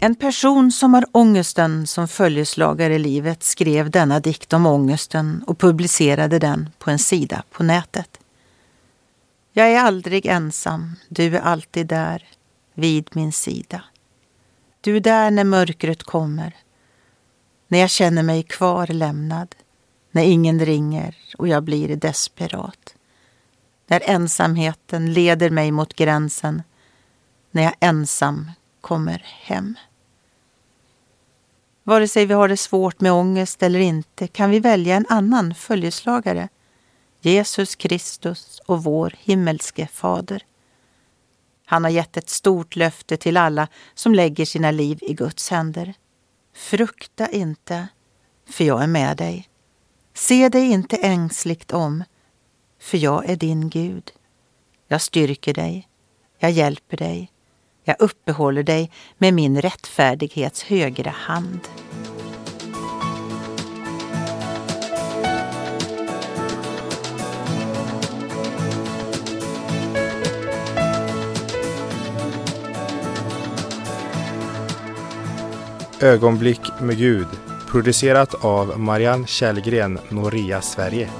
En person som har ångesten som följeslagare i livet skrev denna dikt om ångesten och publicerade den på en sida på nätet. Jag är aldrig ensam, du är alltid där, vid min sida. Du är där när mörkret kommer, när jag känner mig kvarlämnad, när ingen ringer och jag blir desperat. När ensamheten leder mig mot gränsen, när jag ensam kommer hem. Vare sig vi har det svårt med ångest eller inte kan vi välja en annan följeslagare. Jesus Kristus och vår himmelske Fader. Han har gett ett stort löfte till alla som lägger sina liv i Guds händer. Frukta inte, för jag är med dig. Se dig inte ängsligt om, för jag är din Gud. Jag styrker dig, jag hjälper dig, jag uppehåller dig med min rättfärdighets högra hand. Ögonblick med Gud producerat av Marianne Källgren, Noria Sverige.